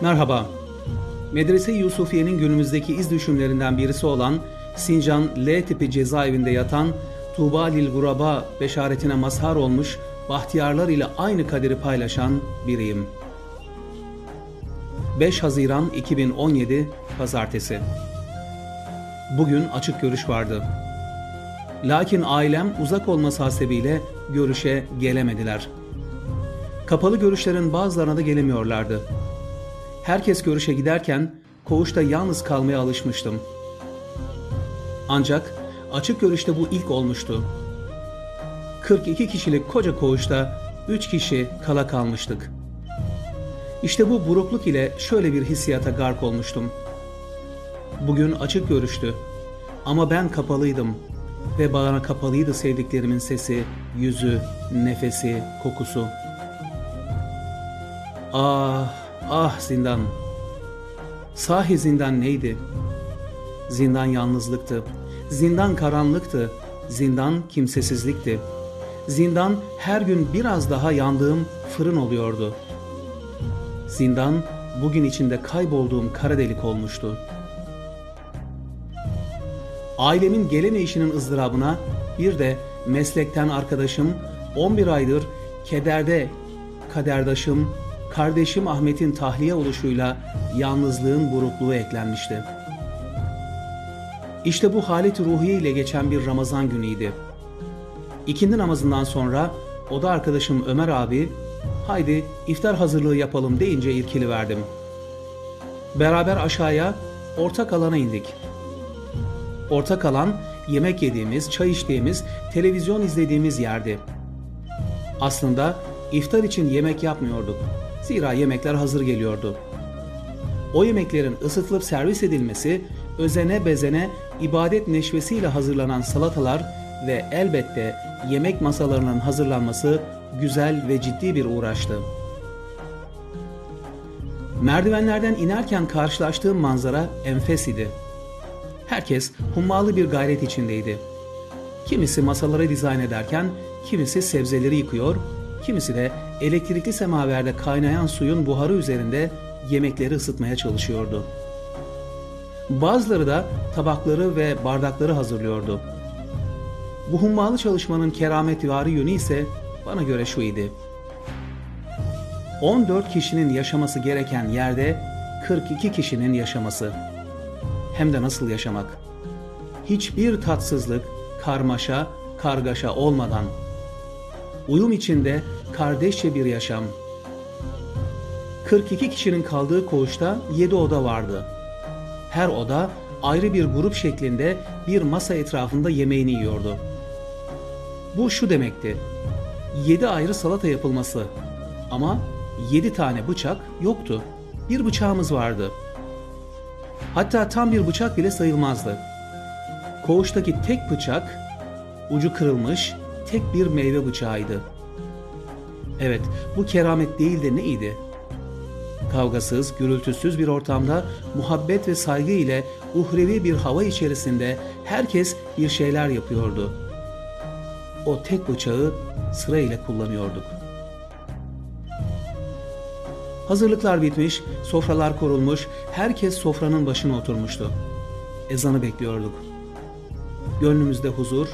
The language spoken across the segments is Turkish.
Merhaba. Medrese Yusufiye'nin günümüzdeki iz düşümlerinden birisi olan Sincan L tipi cezaevinde yatan Tuğba Lil Guraba beşaretine mazhar olmuş bahtiyarlar ile aynı kaderi paylaşan biriyim. 5 Haziran 2017 Pazartesi Bugün açık görüş vardı. Lakin ailem uzak olması hasebiyle görüşe gelemediler. Kapalı görüşlerin bazılarına da gelemiyorlardı. Herkes görüşe giderken koğuşta yalnız kalmaya alışmıştım. Ancak açık görüşte bu ilk olmuştu. 42 kişilik koca koğuşta 3 kişi kala kalmıştık. İşte bu burukluk ile şöyle bir hissiyata gark olmuştum. Bugün açık görüştü ama ben kapalıydım ve bana kapalıydı sevdiklerimin sesi, yüzü, nefesi, kokusu. Ah, ah zindan. Sahi zindan neydi? Zindan yalnızlıktı. Zindan karanlıktı. Zindan kimsesizlikti. Zindan her gün biraz daha yandığım fırın oluyordu. Zindan bugün içinde kaybolduğum kara delik olmuştu. Ailemin gelemeyişinin ızdırabına bir de meslekten arkadaşım 11 aydır kederde kaderdaşım, kardeşim Ahmet'in tahliye oluşuyla yalnızlığın burukluğu eklenmişti. İşte bu halet ruhiye ile geçen bir Ramazan günüydü. İkindi namazından sonra oda arkadaşım Ömer abi haydi iftar hazırlığı yapalım deyince irkili verdim. Beraber aşağıya ortak alana indik. Ortak alan yemek yediğimiz, çay içtiğimiz, televizyon izlediğimiz yerdi. Aslında iftar için yemek yapmıyorduk. Zira yemekler hazır geliyordu. O yemeklerin ısıtılıp servis edilmesi, özene bezene ibadet neşvesiyle hazırlanan salatalar ve elbette yemek masalarının hazırlanması güzel ve ciddi bir uğraştı. Merdivenlerden inerken karşılaştığım manzara enfes idi. Herkes hummalı bir gayret içindeydi. Kimisi masaları dizayn ederken, kimisi sebzeleri yıkıyor, kimisi de elektrikli semaverde kaynayan suyun buharı üzerinde yemekleri ısıtmaya çalışıyordu. Bazıları da tabakları ve bardakları hazırlıyordu. Bu hummalı çalışmanın kerametivari yönü ise bana göre şu idi. 14 kişinin yaşaması gereken yerde 42 kişinin yaşaması. Hem de nasıl yaşamak? Hiçbir tatsızlık, karmaşa, kargaşa olmadan. Uyum içinde kardeşçe bir yaşam. 42 kişinin kaldığı koğuşta 7 oda vardı. Her oda ayrı bir grup şeklinde bir masa etrafında yemeğini yiyordu. Bu şu demekti. 7 ayrı salata yapılması ama 7 tane bıçak yoktu. Bir bıçağımız vardı. Hatta tam bir bıçak bile sayılmazdı. Koğuştaki tek bıçak ucu kırılmış tek bir meyve bıçağıydı. Evet, bu keramet değil de neydi? Kavgasız, gürültüsüz bir ortamda muhabbet ve saygı ile uhrevi bir hava içerisinde herkes bir şeyler yapıyordu. O tek bıçağı sırayla kullanıyorduk. Hazırlıklar bitmiş, sofralar kurulmuş, herkes sofranın başına oturmuştu. Ezanı bekliyorduk. Gönlümüzde huzur,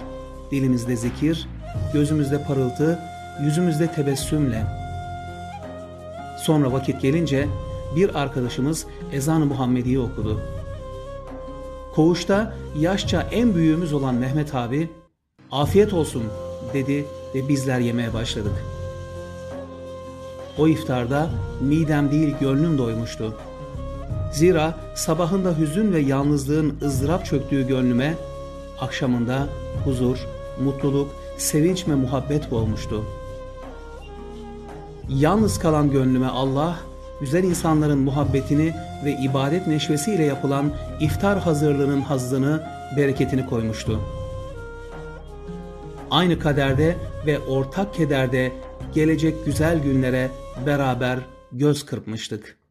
dilimizde zikir, gözümüzde parıltı, yüzümüzde tebessümle. Sonra vakit gelince bir arkadaşımız ezan-ı Muhammedi'yi okudu. Koğuşta yaşça en büyüğümüz olan Mehmet abi, afiyet olsun dedi ve bizler yemeye başladık. O iftarda midem değil gönlüm doymuştu. Zira sabahında hüzün ve yalnızlığın ızdırap çöktüğü gönlüme, akşamında huzur, mutluluk, sevinç ve muhabbet boğmuştu. Yalnız kalan gönlüme Allah, güzel insanların muhabbetini ve ibadet neşvesiyle yapılan iftar hazırlığının hazzını, bereketini koymuştu. Aynı kaderde ve ortak kederde gelecek güzel günlere beraber göz kırpmıştık.''